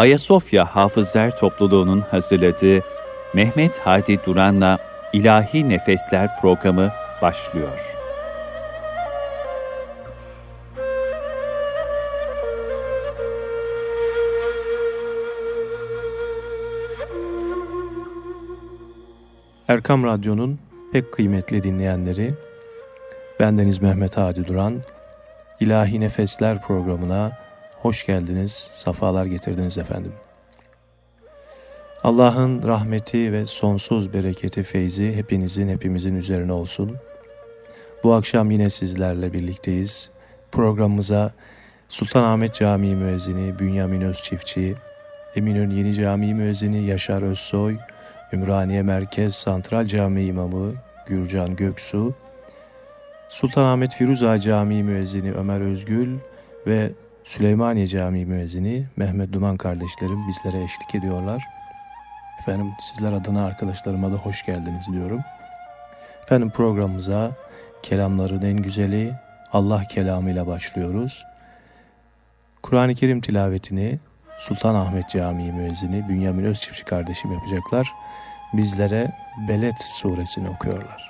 Ayasofya Hafızlar Topluluğu'nun hazırladığı Mehmet Hadi Duran'la İlahi Nefesler programı başlıyor. Erkam Radyo'nun pek kıymetli dinleyenleri, bendeniz Mehmet Hadi Duran, İlahi Nefesler programına hoş geldiniz, safalar getirdiniz efendim. Allah'ın rahmeti ve sonsuz bereketi, feyzi hepinizin, hepimizin üzerine olsun. Bu akşam yine sizlerle birlikteyiz. Programımıza Sultanahmet Camii Müezzini Bünyamin Özçiftçi, Eminönü Yeni Camii Müezzini Yaşar Özsoy, Ümraniye Merkez Santral Camii İmamı Gürcan Göksu, Sultanahmet Firuza Camii Müezzini Ömer Özgül ve Süleymaniye Camii Müezzini Mehmet Duman kardeşlerim bizlere eşlik ediyorlar. Efendim sizler adına arkadaşlarıma da hoş geldiniz diyorum. Efendim programımıza kelamların en güzeli Allah kelamıyla başlıyoruz. Kur'an-ı Kerim tilavetini Sultanahmet Camii müezzini Bünyamin Özçiftçi kardeşim yapacaklar. Bizlere Beled suresini okuyorlar.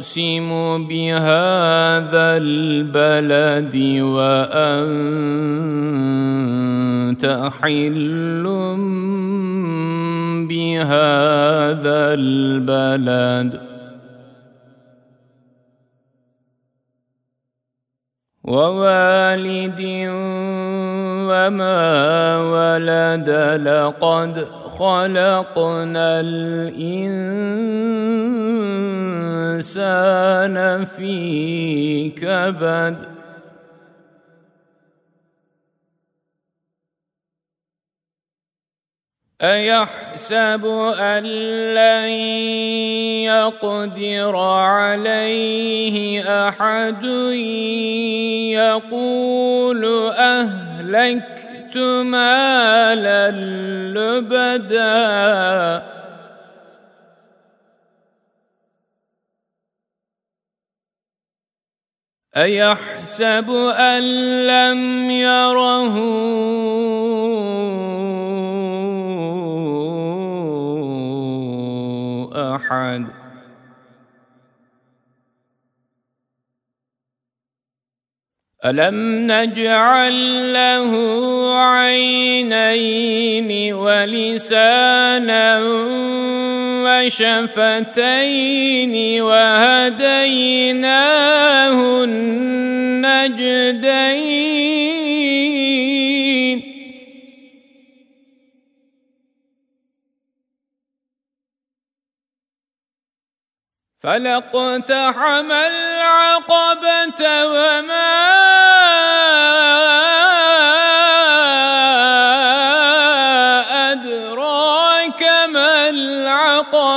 أقسم بهذا البلد وأنت حل بهذا البلد ووالد وما ولد لقد خلقنا الإنسان في كبد أيحسب أن لن يقدر عليه أحد؟ يقول أهلكت مالا لبدا. أيحسب أن لم يره أحد؟ ألم نجعل له عينين ولسانا وشفتين وهديناه النجدين فلاقتحم العقبة وما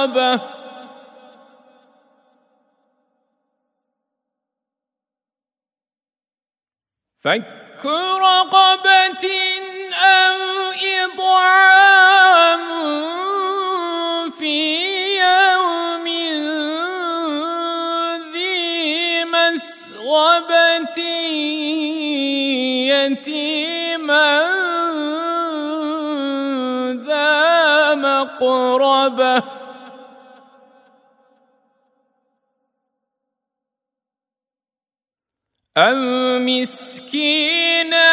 العقبة فك رقبة أو إطعام في يوم ذي مسغبة يتيما ذا مقربة. أو مسكينا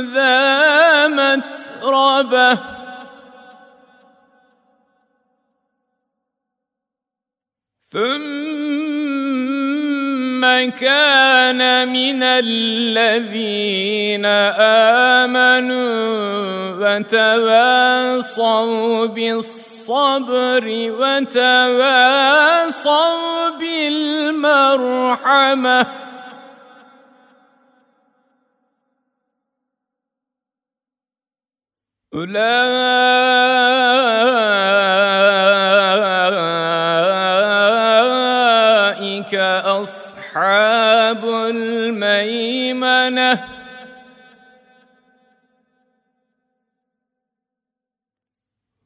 ذا متربة. ثم كان من الذين آمنوا وتواصوا بالصبر وتواصوا بالمرحمة. أولئك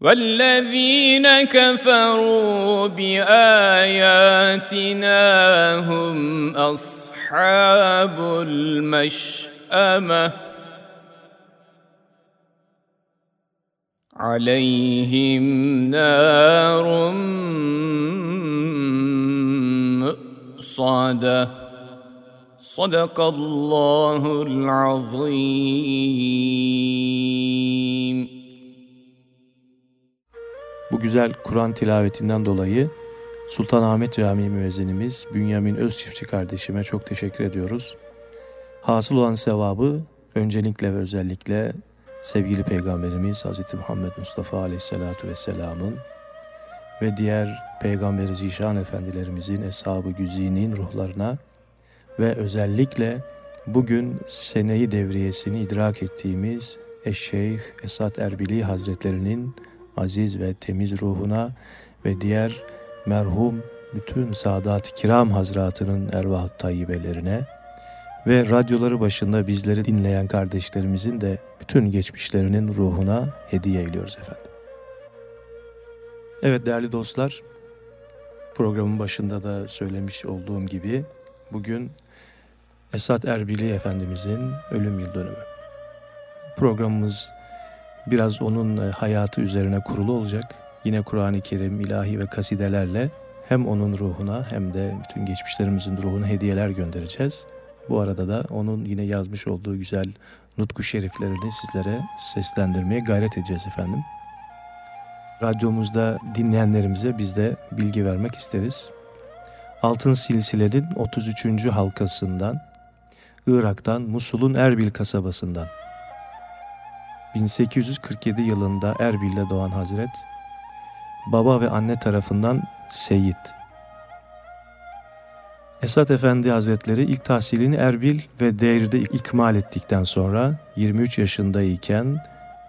والذين كفروا بآياتنا هم أصحاب المشأمة. عليهم نار مؤصدة. صدق الله العظيم. Güzel Kur'an tilavetinden dolayı Sultanahmet Camii müezzinimiz Bünyamin Özçiftçi kardeşime çok teşekkür ediyoruz. Hasıl olan sevabı öncelikle ve özellikle sevgili Peygamberimiz Hz. Muhammed Mustafa Aleyhisselatü Vesselam'ın ve diğer Peygamberi Zişan Efendilerimizin, Eshab-ı Güzi'nin ruhlarına ve özellikle bugün seneyi devriyesini idrak ettiğimiz Eşşeyh Esat Erbili Hazretlerinin aziz ve temiz ruhuna ve diğer merhum bütün Sadat-ı Kiram Hazratının ervah tayyibelerine ve radyoları başında bizleri dinleyen kardeşlerimizin de bütün geçmişlerinin ruhuna hediye ediyoruz efendim. Evet değerli dostlar, programın başında da söylemiş olduğum gibi bugün Esat Erbili Efendimizin ölüm yıl dönümü. Programımız biraz onun e, hayatı üzerine kurulu olacak. Yine Kur'an-ı Kerim, ilahi ve kasidelerle hem onun ruhuna hem de bütün geçmişlerimizin ruhuna hediyeler göndereceğiz. Bu arada da onun yine yazmış olduğu güzel nutku şeriflerini sizlere seslendirmeye gayret edeceğiz efendim. Radyomuzda dinleyenlerimize biz de bilgi vermek isteriz. Altın Silsile'nin 33. halkasından, Irak'tan Musul'un Erbil kasabasından 1847 yılında Erbil'de doğan Hazret, baba ve anne tarafından Seyit. Esat Efendi Hazretleri ilk tahsilini Erbil ve Deir'de ikmal ettikten sonra 23 yaşındayken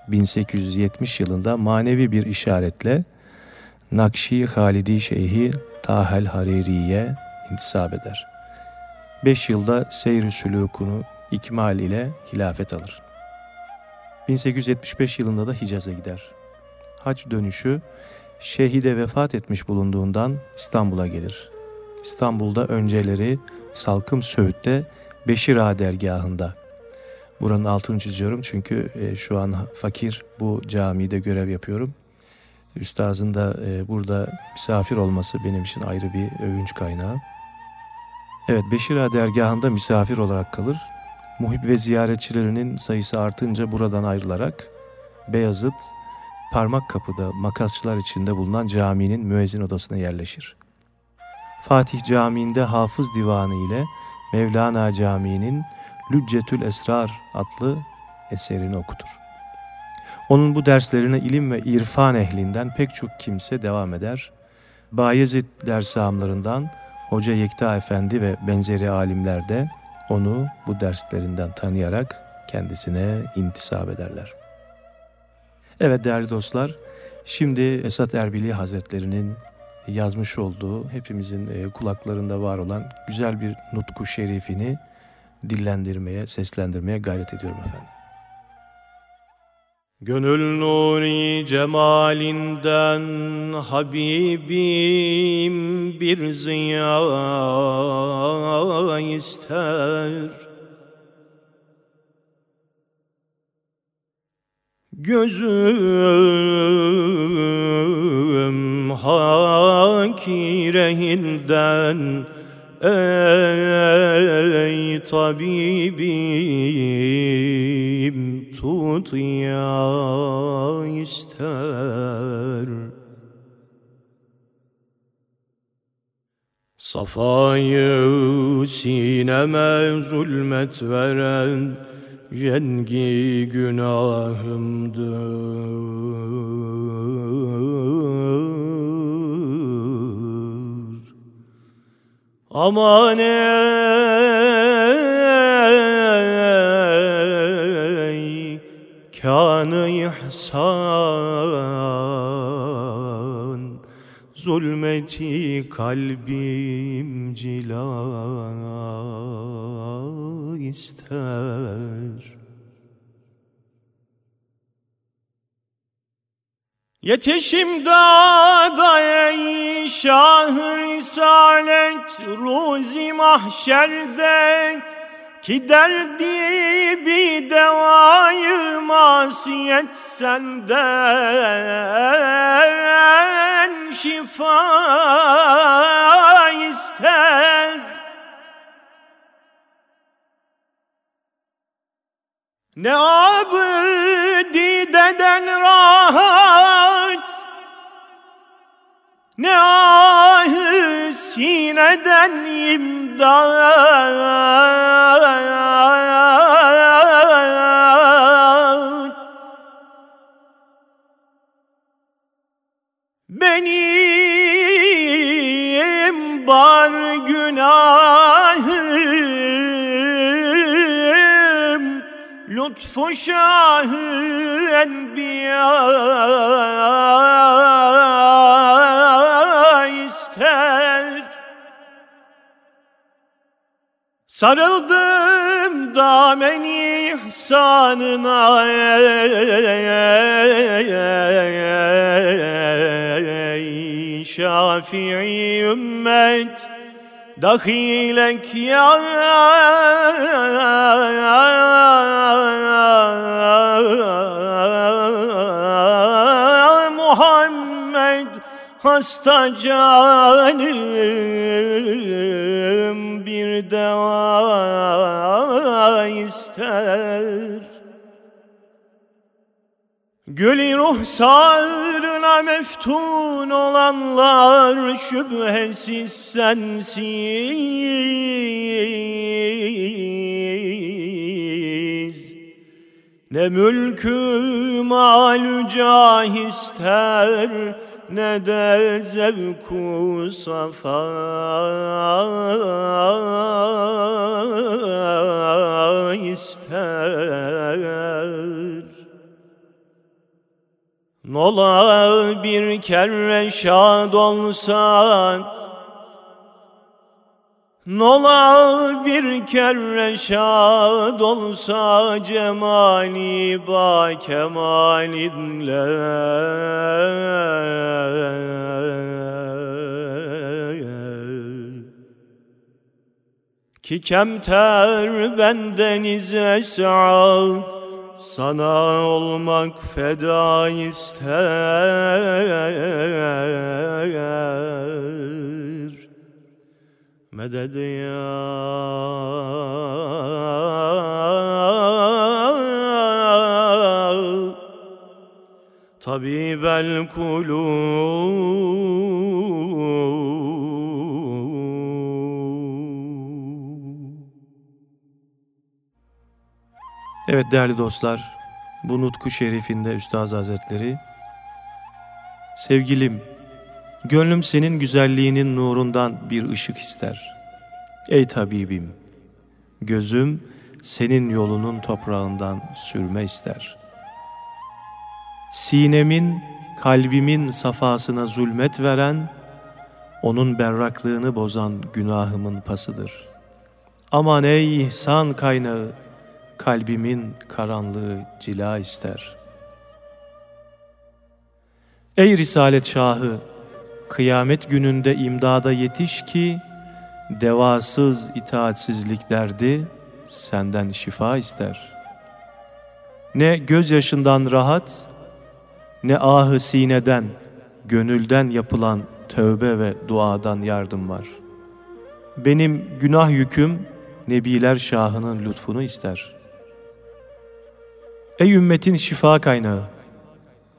1870 yılında manevi bir işaretle Nakşi Halidi Şeyhi Tahel Hariri'ye intisap eder. 5 yılda seyr-i sülûkunu ikmal ile hilafet alır. 1875 yılında da Hicaz'a gider. Hac dönüşü şehide vefat etmiş bulunduğundan İstanbul'a gelir. İstanbul'da önceleri Salkım Söğüt'te Beşir Ağa dergahında. Buranın altını çiziyorum çünkü e, şu an fakir bu camide görev yapıyorum. Üstazın da e, burada misafir olması benim için ayrı bir övünç kaynağı. Evet Beşir Ağa dergahında misafir olarak kalır. Muhib ve ziyaretçilerinin sayısı artınca buradan ayrılarak Beyazıt Parmak Kapı'da makasçılar içinde bulunan caminin müezzin odasına yerleşir. Fatih Camii'nde Hafız Divanı ile Mevlana Camii'nin Lüccetül Esrar adlı eserini okutur. Onun bu derslerine ilim ve irfan ehlinden pek çok kimse devam eder. Bayezid dersamlarından Hoca Yekta Efendi ve benzeri alimler de onu bu derslerinden tanıyarak kendisine intisap ederler. Evet değerli dostlar, şimdi Esat Erbili Hazretlerinin yazmış olduğu, hepimizin e, kulaklarında var olan güzel bir nutku şerifini dillendirmeye, seslendirmeye gayret ediyorum efendim. Gönül nuri cemalinden Habibim bir ziya ister. Gözüm hakirehilden Ey tabibim tut ya ister. Safayı sineme zulmet veren Yengi günahımdır. Aman ey kanı ihsan Zulmeti kalbim cila ister. Yetişim dağda ey şah risalet Ruzi mahşerde ki derdi bir devayı masiyet senden şifa ister. Ne abdi deden rahat Ne ahı sineden imdat. Benim bar günahım Lütfu şahı enbiya ister Sarıldım damen ihsanına. Ey Şafii ümmet Dahilek ya Muhammed hasta canım bir deva ister. Gülü ruhsarına meftun olanlar şüphesiz sensiz. Ne mülkü malü cah ister ne de zevku safa. İster Nola bir kere şad olsan Nola bir kere şad olsa cemali ba kemalinle. Ki kemter bendeniz es'ad sana olmak feda ister Medet ya. Tabibel kulub Evet değerli dostlar, bu Nutku Şerif'inde Üstaz Hazretleri, Sevgilim, gönlüm senin güzelliğinin nurundan bir ışık ister. Ey tabibim, gözüm senin yolunun toprağından sürme ister. Sinemin, kalbimin safasına zulmet veren, onun berraklığını bozan günahımın pasıdır. Aman ey ihsan kaynağı, kalbimin karanlığı cila ister. Ey Risalet Şahı, kıyamet gününde imdada yetiş ki, devasız itaatsizlik derdi senden şifa ister. Ne gözyaşından rahat, ne ahı sineden, gönülden yapılan tövbe ve duadan yardım var. Benim günah yüküm, Nebiler Şahı'nın lütfunu ister.'' Ey ümmetin şifa kaynağı,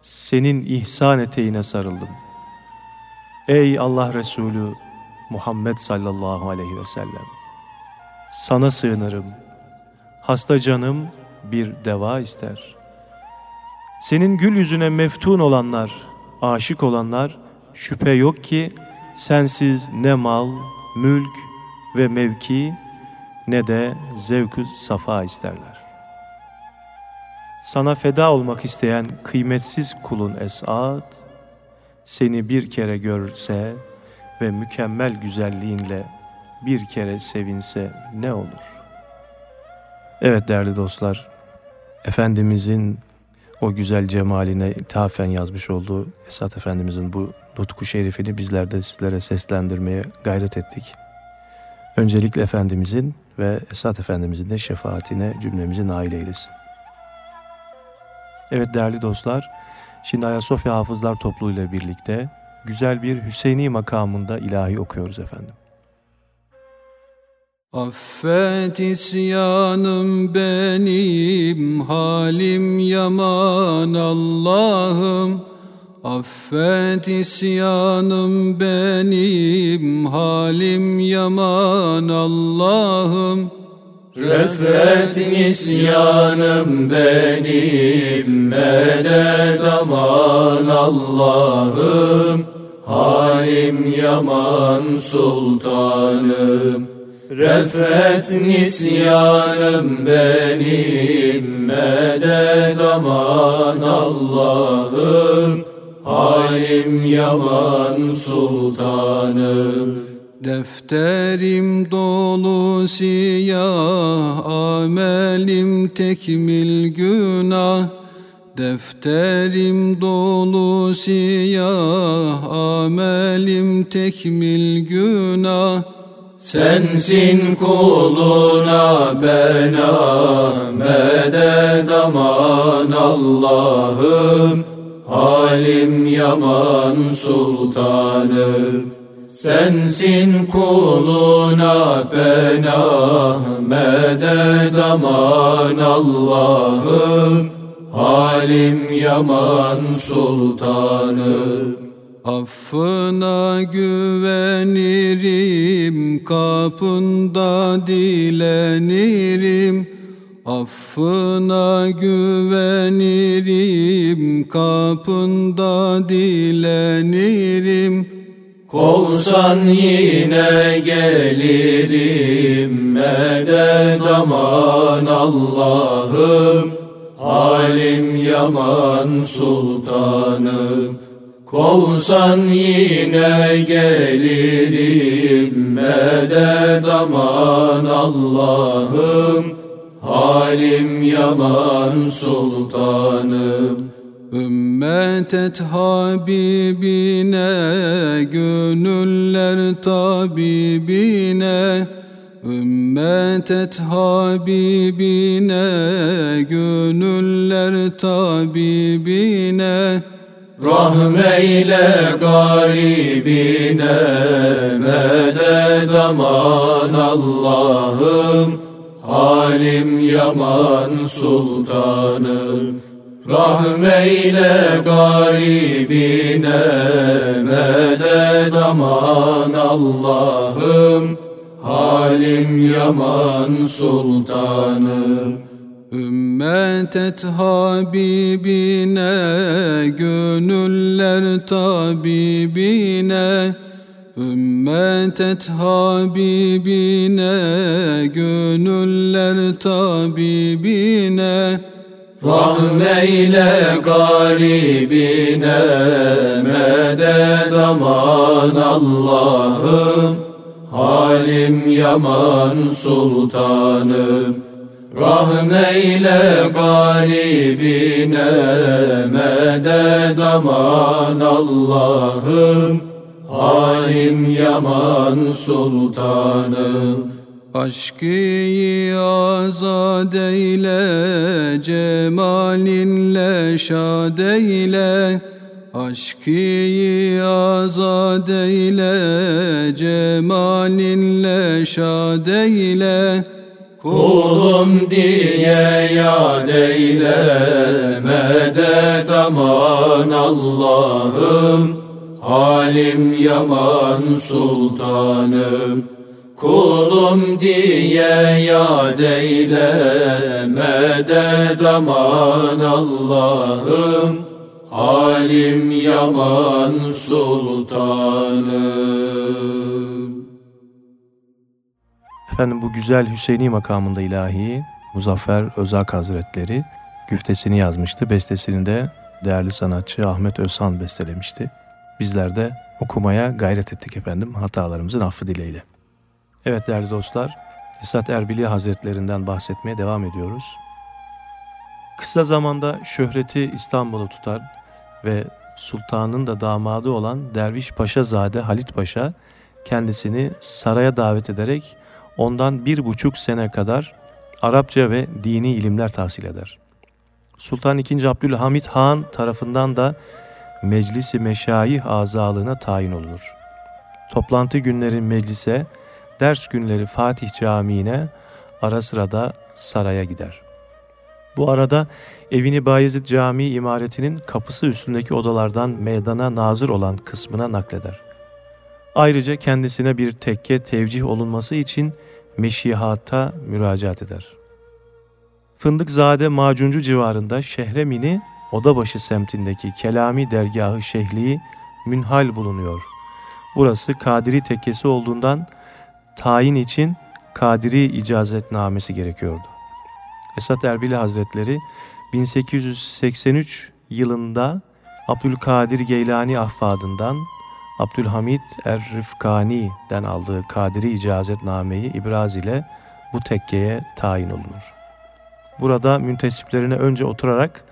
senin ihsan eteğine sarıldım. Ey Allah Resulü Muhammed sallallahu aleyhi ve sellem, sana sığınırım. Hasta canım bir deva ister. Senin gül yüzüne meftun olanlar, aşık olanlar şüphe yok ki sensiz ne mal, mülk ve mevki ne de zevkü safa isterler. Sana feda olmak isteyen kıymetsiz kulun Esat, seni bir kere görse ve mükemmel güzelliğinle bir kere sevinse ne olur? Evet değerli dostlar, Efendimizin o güzel cemaline ithafen yazmış olduğu Esat Efendimizin bu nutku şerifini bizler de sizlere seslendirmeye gayret ettik. Öncelikle Efendimizin ve Esat Efendimizin de şefaatine cümlemizi nail eylesin. Evet değerli dostlar, şimdi Ayasofya Hafızlar Topluluğu ile birlikte güzel bir Hüseyini makamında ilahi okuyoruz efendim. Affet isyanım benim, halim yaman Allah'ım. Affet isyanım benim, halim yaman Allah'ım. Refet nisyanım benim, medet aman Allah'ım. Halim yaman sultanım. Refet nisyanım benim, medet aman Allah'ım. Halim yaman sultanım. Defterim dolu siyah, amelim tekmil günah. Defterim dolu siyah, amelim tekmil günah. Sensin kuluna ben medet aman Allah'ım Halim yaman sultanım Sensin kuluna ben medet aman Allah'ım Halim yaman sultanım Affına güvenirim, kapında dilenirim. Affına güvenirim, kapında dilenirim. Kovsan yine gelirim, medet aman Allah'ım. Halim yaman sultanım. Kovsan yine gelirim medet aman Allah'ım Halim yaman sultanım Ümmet et Habibine, gönüller tabibine. Ümmet et Habibine, gönüller tabibine. Rahmeyle garibine medet aman Allah'ım. Halim yaman sultanım Rahmeyle garibine medet aman Allah'ım Halim yaman sultanım Ümmet et Habibine, gönüller tabibine. Ümmet et Habibine, gönüller tabibine. Rahmeyle garibine, medet aman Allah'ım. Halim yaman sultanım. Rahmeyle garibine medet aman Allah'ım Halim yaman sultanım Aşkı azad eyle, cemalinle şad eyle. Aşkı azad eyle, cemalinle şad eyle. Kulum diye yad eyle medet aman Allah'ım Halim yaman sultanım Kulum diye yad eyle medet aman Allah'ım Halim yaman sultanım Efendim bu güzel Hüseyini makamında ilahi Muzaffer Özak Hazretleri güftesini yazmıştı. Bestesini de değerli sanatçı Ahmet Özhan bestelemişti. Bizler de okumaya gayret ettik efendim hatalarımızın affı dileğiyle. Evet değerli dostlar, Esat Erbili Hazretlerinden bahsetmeye devam ediyoruz. Kısa zamanda şöhreti İstanbul'u tutar ve sultanın da damadı olan Derviş Paşazade Halit Paşa kendisini saraya davet ederek ondan bir buçuk sene kadar Arapça ve dini ilimler tahsil eder. Sultan II. Abdülhamit Han tarafından da Meclisi Meşayih azalığına tayin olunur. Toplantı günleri meclise, ders günleri Fatih Camii'ne, ara sıra da saraya gider. Bu arada evini Bayezid Camii imaretinin kapısı üstündeki odalardan meydana nazır olan kısmına nakleder. Ayrıca kendisine bir tekke tevcih olunması için meşihata müracaat eder. Fındıkzade Macuncu civarında Şehremini Odabaşı semtindeki Kelami dergahı şehliği münhal bulunuyor. Burası Kadiri tekkesi olduğundan tayin için Kadiri icazetnamesi gerekiyordu. Esat Erbili Hazretleri 1883 yılında Abdülkadir Geylani Affadından Abdülhamid Er-Rifkani'den aldığı Kadiri icazetnameyi ibraz ile bu tekkeye tayin olunur. Burada müntesiplerine önce oturarak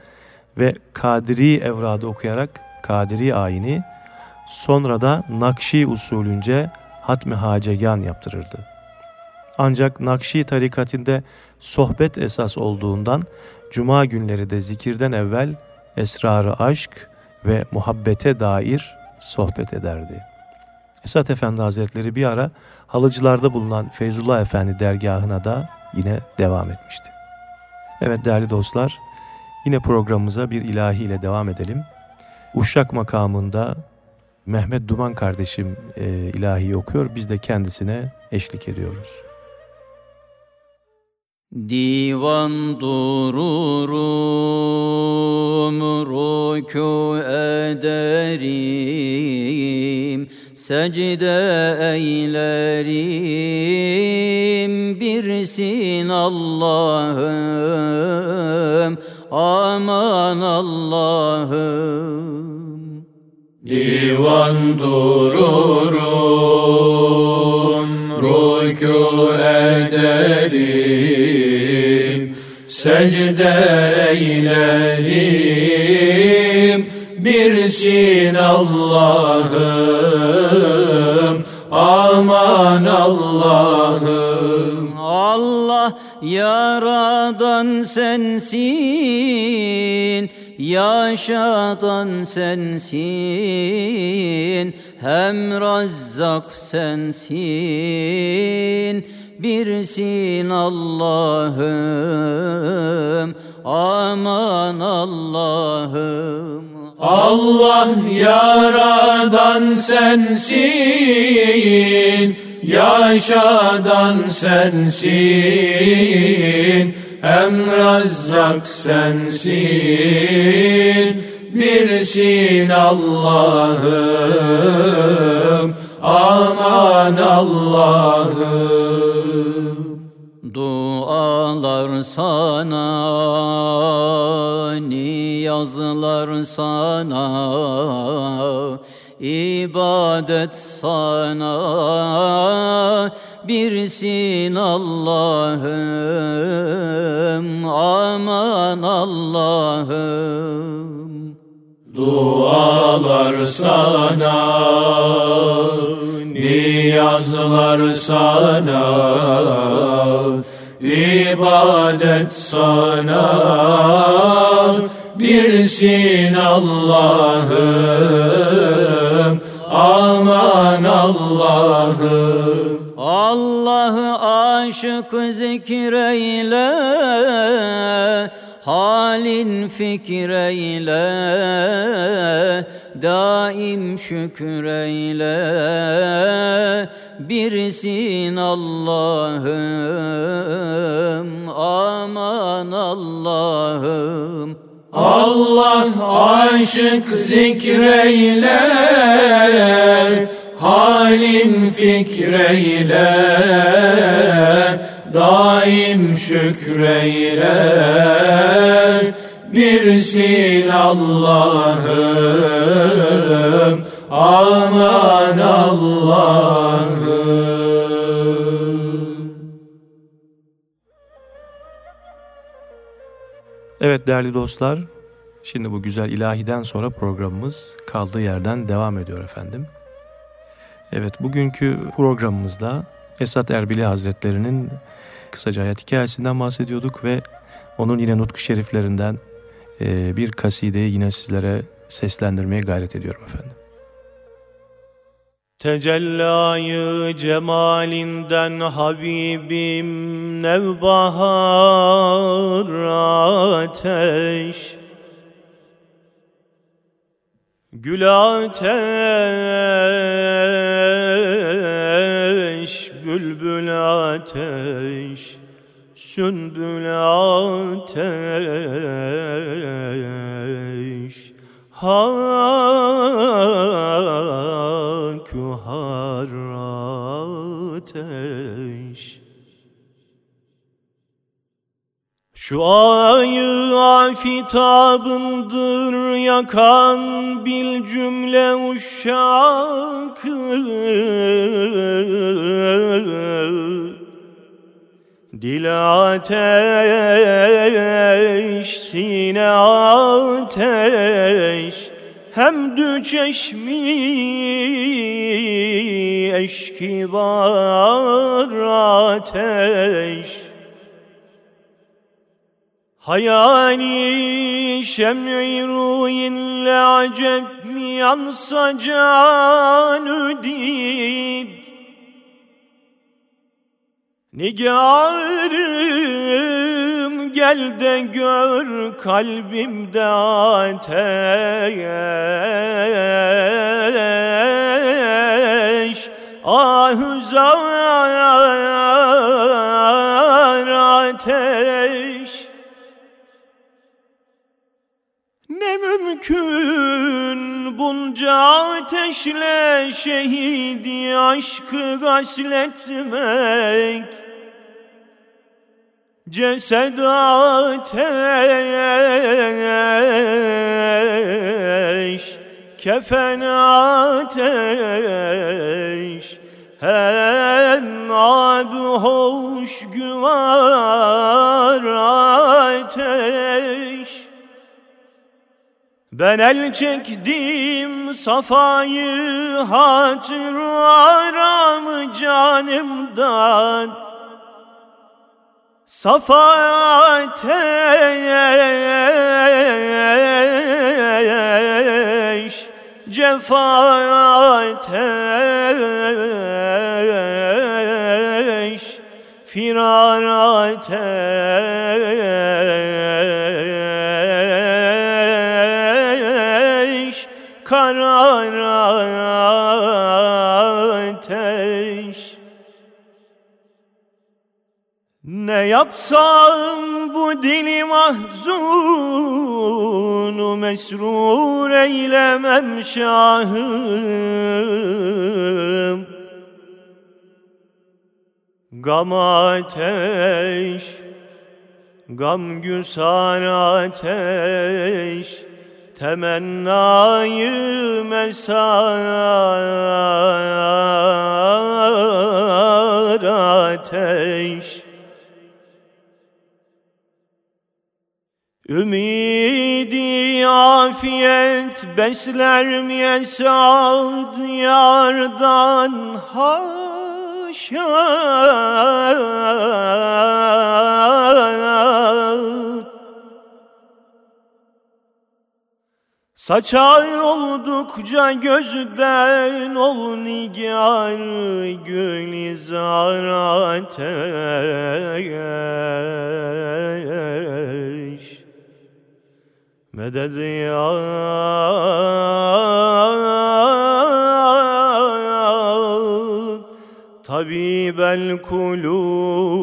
ve Kadiri evradı okuyarak Kadiri ayini sonra da Nakşi usulünce hatmi hacegan yaptırırdı. Ancak Nakşi tarikatinde sohbet esas olduğundan cuma günleri de zikirden evvel esrarı aşk ve muhabbete dair sohbet ederdi. Esat Efendi Hazretleri bir ara halıcılarda bulunan Feyzullah Efendi dergahına da yine devam etmişti. Evet değerli dostlar, yine programımıza bir ilahi ile devam edelim. Uşak makamında Mehmet Duman kardeşim e, ilahi okuyor. Biz de kendisine eşlik ediyoruz. Divan dururum, rükû ederim, secde eylerim, birsin Allah'ım, Divan dururum, rükû ederim, secde eylerim, birsin Allah'ım, aman Allah'ım. Allah yaradan sensin, yaşadan sensin, hem razzak sensin, birsin Allah'ım, aman Allah'ım. Allah yaradan sensin, yaşadan sensin, hem razzak sensin, birsin Allah'ım, aman Allah'ım. Dualar sana, niyazlar sana, ibadet sana, birsin Allah'ım, aman Allah'ım. Dualar sana, niyazlar sana, ibadet sana, birsin Allah'ım, aman Allah'ım. Allah'ı aşık zikreyle, halin fikreyle, daim şükreyle, birsin Allah'ım, aman Allah'ım. Allah aşık zikreyle, halin fikreyle, daim şükreyle, birsin Allah'ım aman Allah'ım Evet değerli dostlar, şimdi bu güzel ilahiden sonra programımız kaldığı yerden devam ediyor efendim. Evet bugünkü programımızda Esat Erbili Hazretleri'nin kısaca hayat hikayesinden bahsediyorduk ve onun yine nutku şeriflerinden e, bir kasideyi yine sizlere seslendirmeye gayret ediyorum efendim. Tecellayı cemalinden Habibim nevbahar ateş Gül ateş, bülbül ateş Sümbül ateş. Hakkü ateş Şu ayı afitabındır yakan bil cümle uşakı. Dil ateş, sine ateş, Hemdü çeşmi eşki ateş Hayali şem'i ruhinle acep mi yansa canü did Nigarım gel de gör kalbimde ateş. Ahuzar ateş Ne mümkün bunca ateşle şehidi aşkı gasletmek Cesed ateş, kefen ateş, hem adı hoş güvar ateş. Ben el çektim safayı hatır aramı canımdan. Safa ateş, cefa ateş, firar ateş, Yapsam bu dili mahzunu mesrur eylemem şahım. Gam ateş, gam güsar ateş Temennayı mesar ateş Ümidi afiyet besler mi esad yardan haşa Saçar oldukça gözden ol nigar gülizar ateş Medet ya tabibel kulub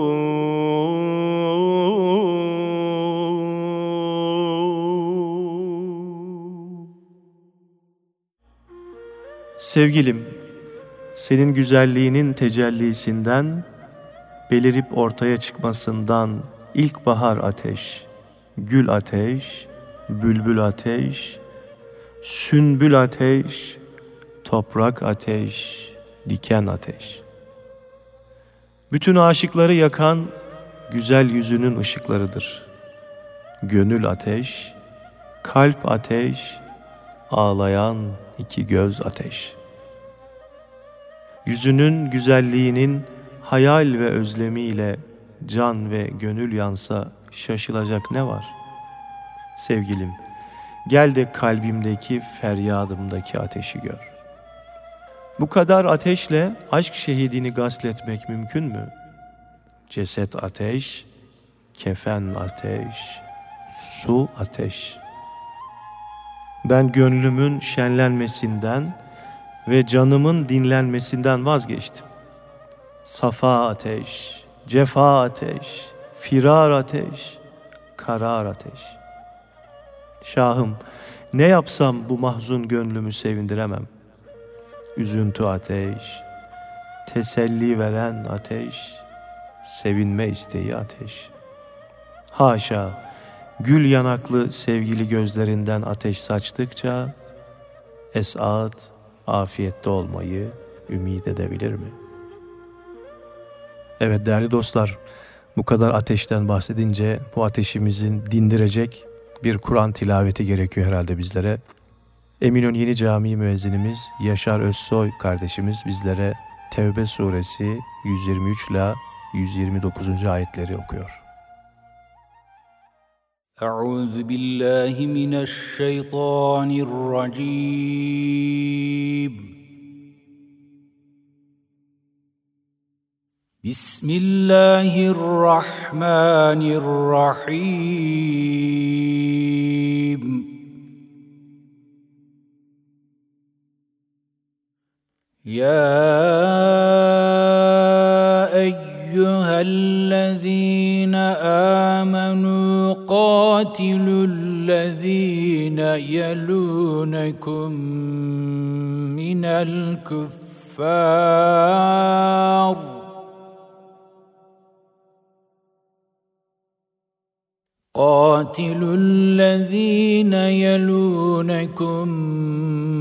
Sevgilim, senin güzelliğinin tecellisinden, belirip ortaya çıkmasından ilkbahar ateş, gül ateş, bülbül ateş, sünbül ateş, toprak ateş, diken ateş. Bütün aşıkları yakan güzel yüzünün ışıklarıdır. Gönül ateş, kalp ateş, ağlayan iki göz ateş. Yüzünün güzelliğinin hayal ve özlemiyle can ve gönül yansa şaşılacak ne var? Sevgilim, gel de kalbimdeki feryadımdaki ateşi gör. Bu kadar ateşle aşk şehidini gasletmek mümkün mü? Ceset ateş, kefen ateş, su ateş. Ben gönlümün şenlenmesinden ve canımın dinlenmesinden vazgeçtim. Safa ateş, cefa ateş, firar ateş, karar ateş. Şahım, ne yapsam bu mahzun gönlümü sevindiremem. Üzüntü ateş, teselli veren ateş, sevinme isteği ateş. Haşa, gül yanaklı sevgili gözlerinden ateş saçtıkça, esat, afiyette olmayı ümit edebilir mi? Evet değerli dostlar, bu kadar ateşten bahsedince bu ateşimizin dindirecek bir Kur'an tilaveti gerekiyor herhalde bizlere. Eminönü Yeni Camii müezzinimiz Yaşar Özsoy kardeşimiz bizlere Tevbe suresi 123 ile 129. ayetleri okuyor. Euzu billahi mineşşeytanirracim. Bismillahirrahmanirrahim. يا أيها الذين آمنوا قاتلوا الذين يلونكم من الكفار قاتلوا الذين يلونكم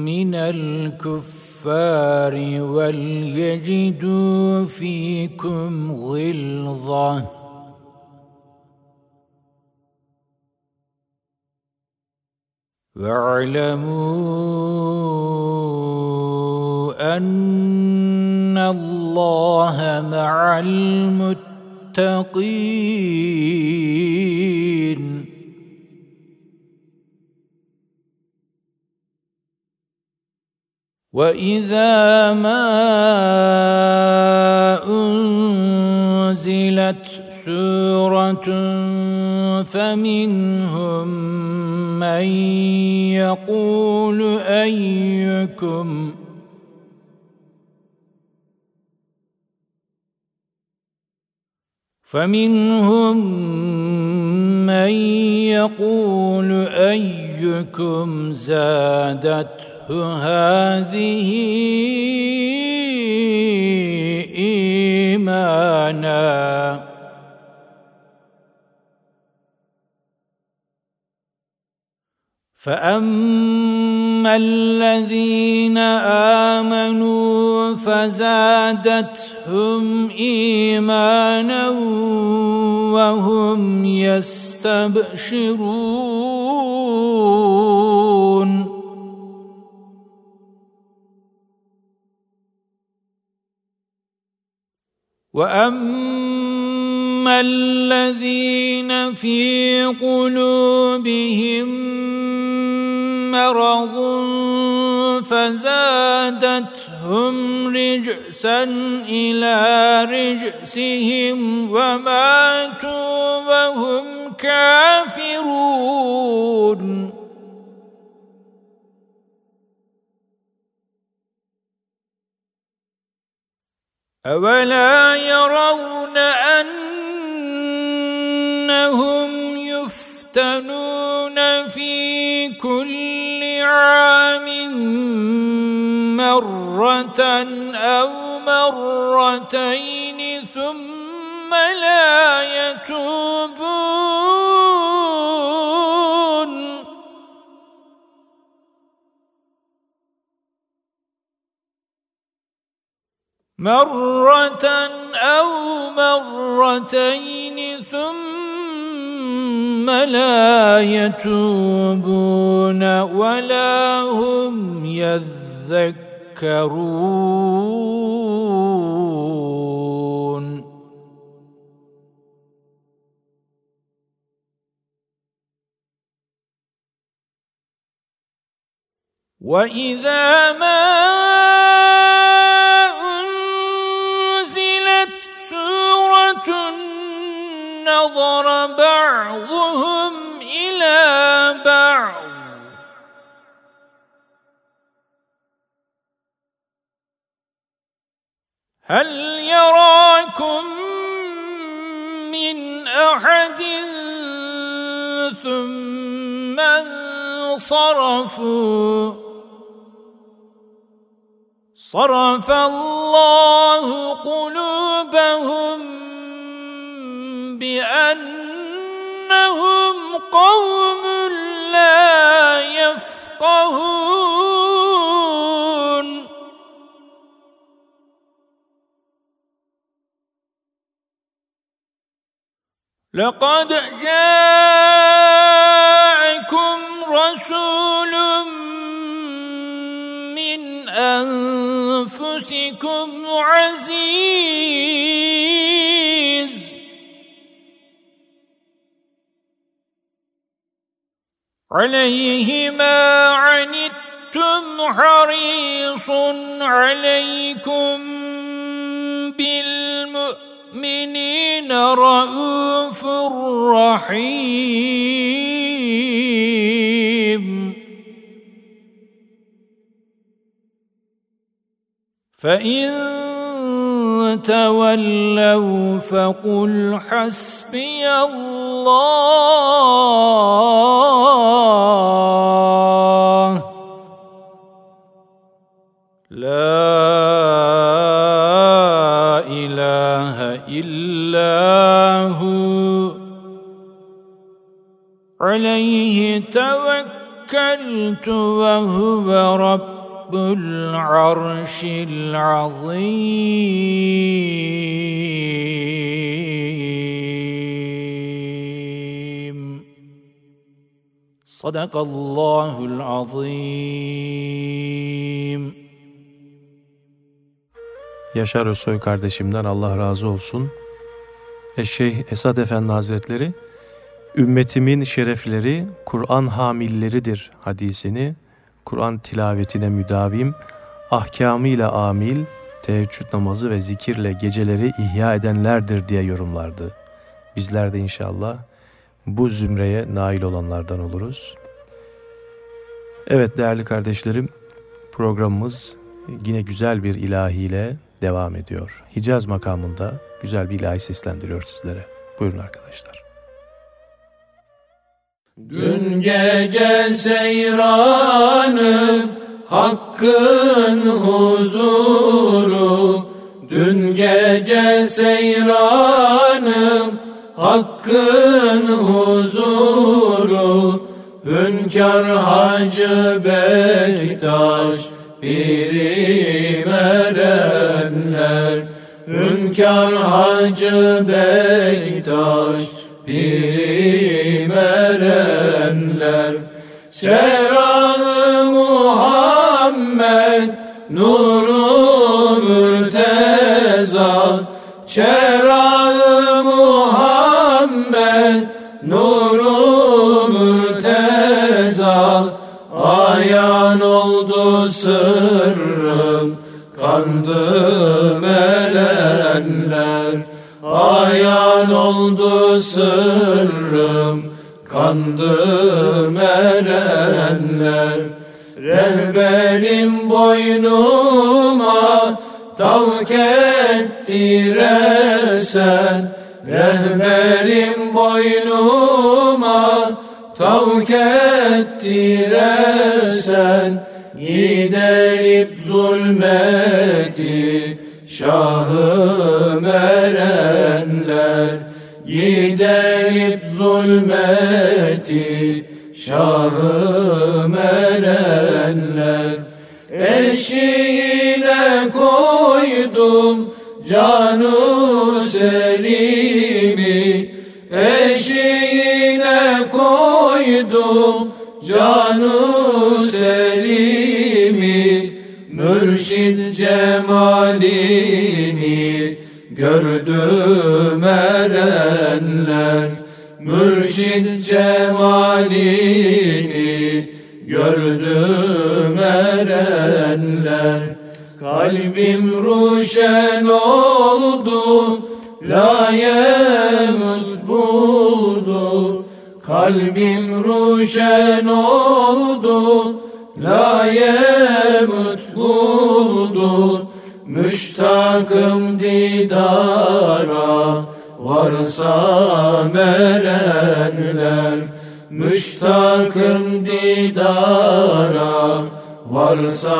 من الكفار وليجدوا فيكم غلظة. واعلموا أن الله مع المتقين. المتقين. وإذا ما أنزلت سورة فمنهم من يقول أيكم فمنهم من يقول أيكم زادته هذه إيمانا؟ فأما الذين آمنوا فزادتهم إيمانا وهم يستبشرون. وأما الذين في قلوبهم مرض فزادتهم رجسا إلى رجسهم وماتوا وهم كافرون. أولا يرون أنهم يفتنون في كل عام مرة أو مرتين ثم لا يتوبون. مرة أو مرتين ثم لا يتوبون ولا هم يذكرون. يذكرون واذا ما انزلت سوره نظر بعض هل يراكم من أحد ثم انصرفوا؟ صرف الله قلوبهم بأنهم قوم لا يفقهون. لقد جاءكم رسول من أنفسكم عزيز. عليه ما عنتم حريص عليكم بالمؤمنين. رؤوف رحيم. فإن تولوا فقل حسبي الله. عليه توكلت وهو رب رب العرش العظيم صدق الله العظيم Yaşar Özsoy kardeşimden Allah razı olsun. Eşşeyh Esad Efendi Hazretleri, ümmetimin şerefleri Kur'an hamilleridir hadisini Kur'an tilavetine müdavim, ahkamıyla amil, teheccüd namazı ve zikirle geceleri ihya edenlerdir diye yorumlardı. Bizler de inşallah bu zümreye nail olanlardan oluruz. Evet değerli kardeşlerim, programımız yine güzel bir ilahiyle devam ediyor. Hicaz makamında güzel bir ilahi seslendiriyor sizlere. Buyurun arkadaşlar. Dün gece seyranım Hakkın huzuru. Dün gece seyranım Hakkın huzuru. Hünkar Hacı Bektaş Piri erenler. Hünkar Hacı Bektaş Pirim erenler Çerağı Muhammed Nuru mürteza. Çerağı Muhammed Nuru mürteza. Ayan oldu sırrım Kandım erenler Ayan oldu sırrım Kandım erenler. Rehberim boynuma Tavk ettiresen Rehberim boynuma Tavk ettiresen Giderip zulmeti Şahım erenler giderip zulmeti Şahım erenler Eşiğine koy koydum Canu Selim'i Eşiğine koydum Canu Selim'i Mürşid cemalini Gördüm erenler Mürşid cemalini. Gördüm erenler Kalbim ruşen oldu Layemut buldu. Kalbim ruşen oldu Layemut Müştakım didara Varsa merenler. Müştakım didara Varsa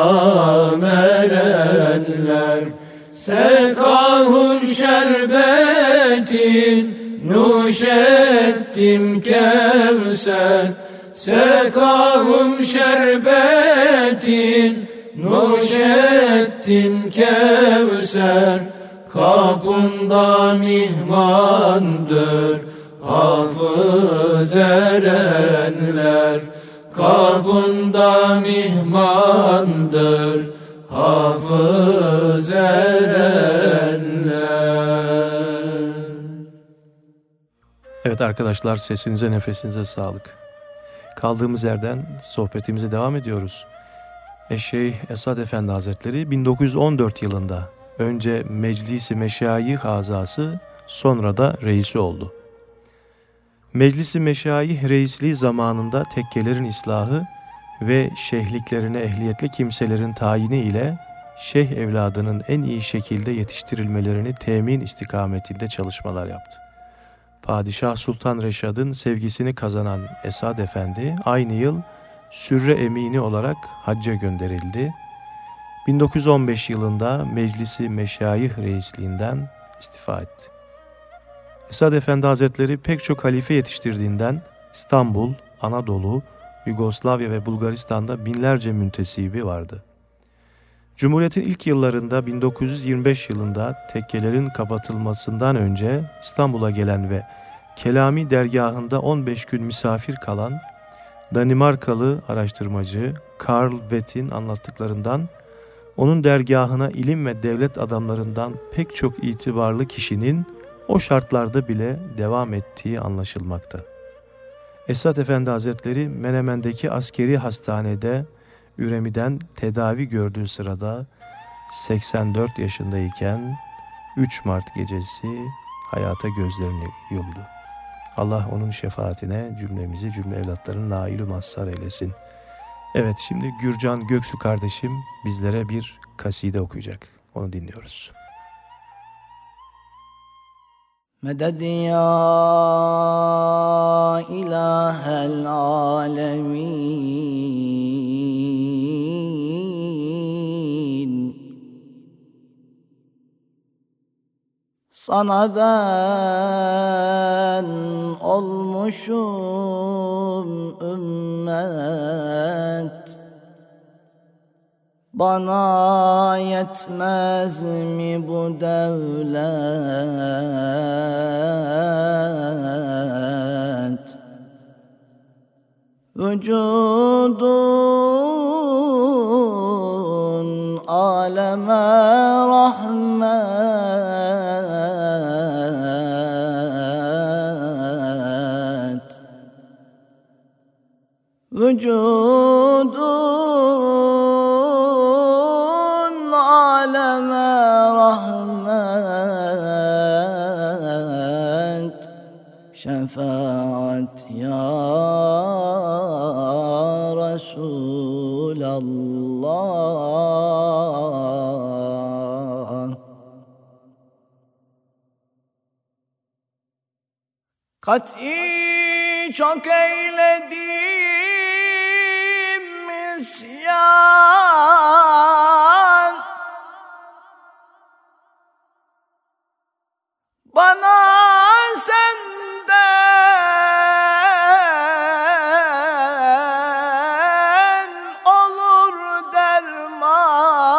merenler. Sekahun şerbetin Nuş ettim kevser. Sekahum şerbetin Nuş ettim kevser Kapında mihmandır Hafız erenler Kapında mihmandır Hafız erenler Evet arkadaşlar sesinize nefesinize sağlık. Kaldığımız yerden sohbetimize devam ediyoruz. Eşey Esad Efendi Hazretleri 1914 yılında önce Meclisi Meşayih azası sonra da reisi oldu. Meclisi Meşayih reisliği zamanında tekkelerin islahı ve şeyhliklerine ehliyetli kimselerin tayini ile şeyh evladının en iyi şekilde yetiştirilmelerini temin istikametinde çalışmalar yaptı. Padişah Sultan Reşad'ın sevgisini kazanan Esad Efendi aynı yıl sürre emini olarak hacca gönderildi. 1915 yılında Meclisi Meşayih Reisliğinden istifa etti. Esad Efendi Hazretleri pek çok halife yetiştirdiğinden İstanbul, Anadolu, Yugoslavya ve Bulgaristan'da binlerce müntesibi vardı. Cumhuriyet'in ilk yıllarında 1925 yılında tekkelerin kapatılmasından önce İstanbul'a gelen ve Kelami dergahında 15 gün misafir kalan Danimarkalı araştırmacı Karl Wett'in anlattıklarından onun dergahına ilim ve devlet adamlarından pek çok itibarlı kişinin o şartlarda bile devam ettiği anlaşılmakta. Esat Efendi Hazretleri Menemen'deki askeri hastanede üremiden tedavi gördüğü sırada 84 yaşındayken 3 Mart gecesi hayata gözlerini yumdu. Allah onun şefaatine cümlemizi cümle evlatlarının nail-i mazhar eylesin. Evet şimdi Gürcan Göksu kardeşim bizlere bir kaside okuyacak. Onu dinliyoruz. Meded ya ilahel alemin Sana ben olmuşum ümmet. Bana yetmez mi bu devlet? Vücudun aleme rahmet Vücudun aleme rahmet Şefaat ya Resulallah. Kat'i çok eyledim Aman. Senden olur derman.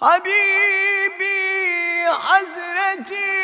Habibi Hazreti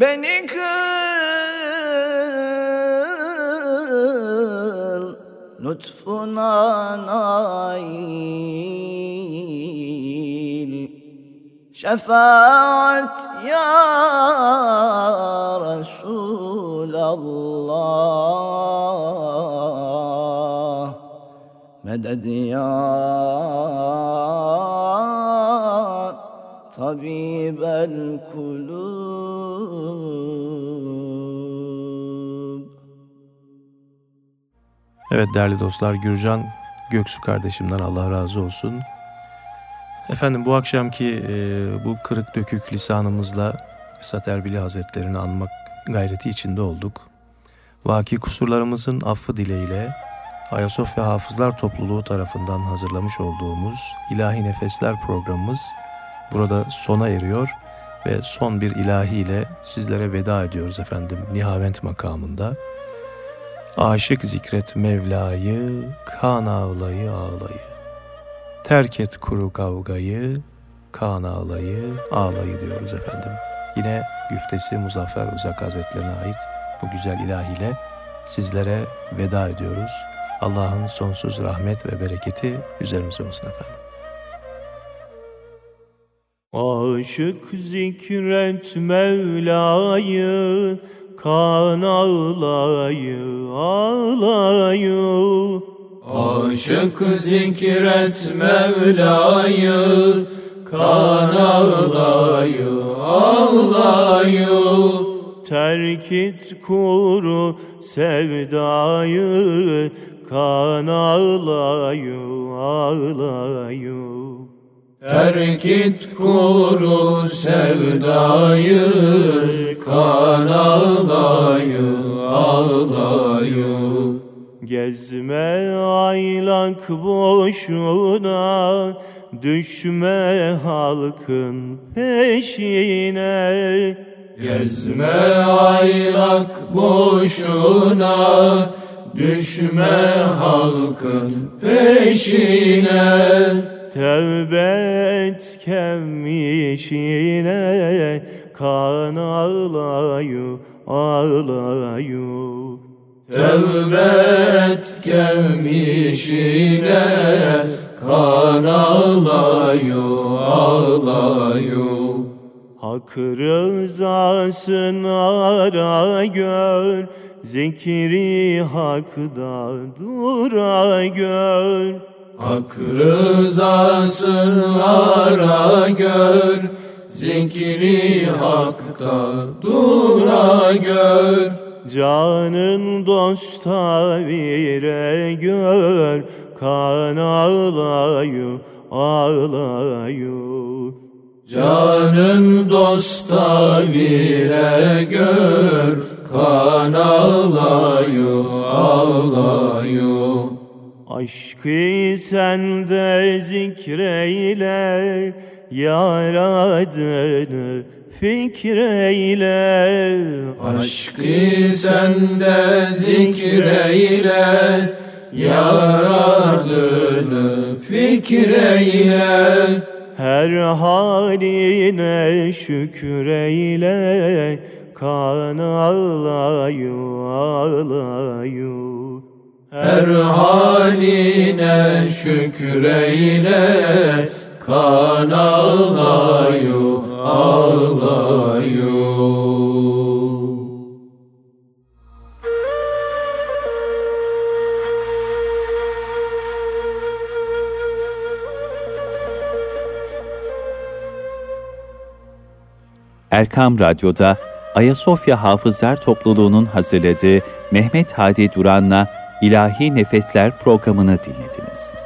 Beni kıl lütfuna nail. Şefaat ya Resulallah. Meded ya tabibel kulub Evet değerli dostlar Gürcan Göksu kardeşimden Allah razı olsun. Efendim bu akşamki e, bu kırık dökük lisanımızla Esat Erbili Hazretlerini anmak gayreti içinde olduk. Vaki kusurlarımızın affı dileğiyle Ayasofya Hafızlar Topluluğu tarafından hazırlamış olduğumuz İlahi Nefesler programımız burada sona eriyor ve son bir ilahi ile sizlere veda ediyoruz efendim Nihavent makamında. Aşık zikret Mevla'yı, kan ağlayı ağlayı. Terk et kuru kavgayı, kan ağlayı ağlayı diyoruz efendim. Yine güftesi Muzaffer Uzak Hazretlerine ait bu güzel ilahiyle sizlere veda ediyoruz. Allah'ın sonsuz rahmet ve bereketi üzerimize olsun efendim. Aşık zikret Mevla'yı Kan ağlayı ağlayı. Aşık zikret Mevla'yı Kan ağlayı ağlayı. Terk et kuru sevdayı Kan ağlayı ağlayı Terk et kuru sevdayı Kan ağlayı ağlayı. Gezme aylak boşuna Düşme halkın peşine. Gezme aylak boşuna Düşme halkın peşine Tevbe et kem işine Kan ağlayı ağlayı Tevbe et kem işine Kan ağlayı ağlayı Hak rızasını ara gör Zikri hakda dura gör Hak rızasını ara gör Zikri hakta dura gör. Canın dosta vire gör Kan ağlayı. Ağlayı Canın dosta vire gör Kan ağlayı ağlayı Aşkı sende zikreyle Yar adını fikreyle. Aşkı sende zikreyle Yar ardını fikreyle. Her haline şükreyle Kan ağlayı ağlayı her haline şükreyle Kan ağlayu, ağlayu Erkam Radyo'da Ayasofya Hafızlar Topluluğu'nun hazırladığı Mehmet Hadi Duran'la İlahi Nefesler programını dinlediniz.